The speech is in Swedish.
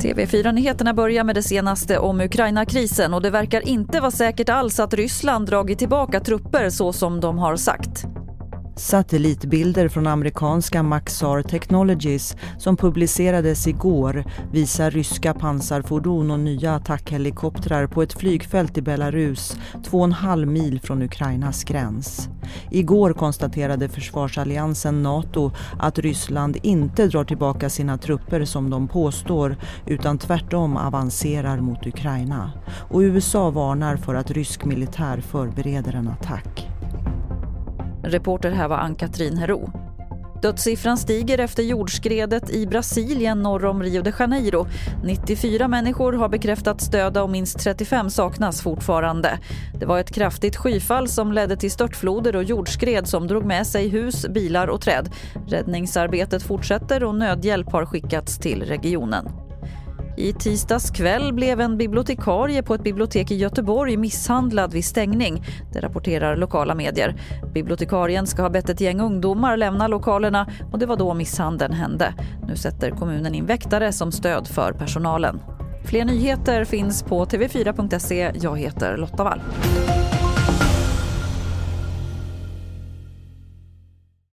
TV4-nyheterna börjar med det senaste om Ukraina-krisen och det verkar inte vara säkert alls att Ryssland dragit tillbaka trupper så som de har sagt. Satellitbilder från amerikanska Maxar Technologies som publicerades igår visar ryska pansarfordon och nya attackhelikoptrar på ett flygfält i Belarus, två och en halv mil från Ukrainas gräns. Igår konstaterade försvarsalliansen Nato att Ryssland inte drar tillbaka sina trupper som de påstår utan tvärtom avancerar mot Ukraina. Och USA varnar för att rysk militär förbereder en attack. Reporter här var Ann-Katrin Hero. Dödssiffran stiger efter jordskredet i Brasilien norr om Rio de Janeiro. 94 människor har bekräftats döda och minst 35 saknas fortfarande. Det var ett kraftigt skyfall som ledde till störtfloder och jordskred som drog med sig hus, bilar och träd. Räddningsarbetet fortsätter och nödhjälp har skickats till regionen. I tisdags kväll blev en bibliotekarie på ett bibliotek i Göteborg misshandlad vid stängning. Det rapporterar lokala medier. Bibliotekarien ska ha bett ett gäng ungdomar lämna lokalerna och det var då misshandeln hände. Nu sätter kommunen in väktare som stöd för personalen. Fler nyheter finns på tv4.se. Jag heter Lotta Wall.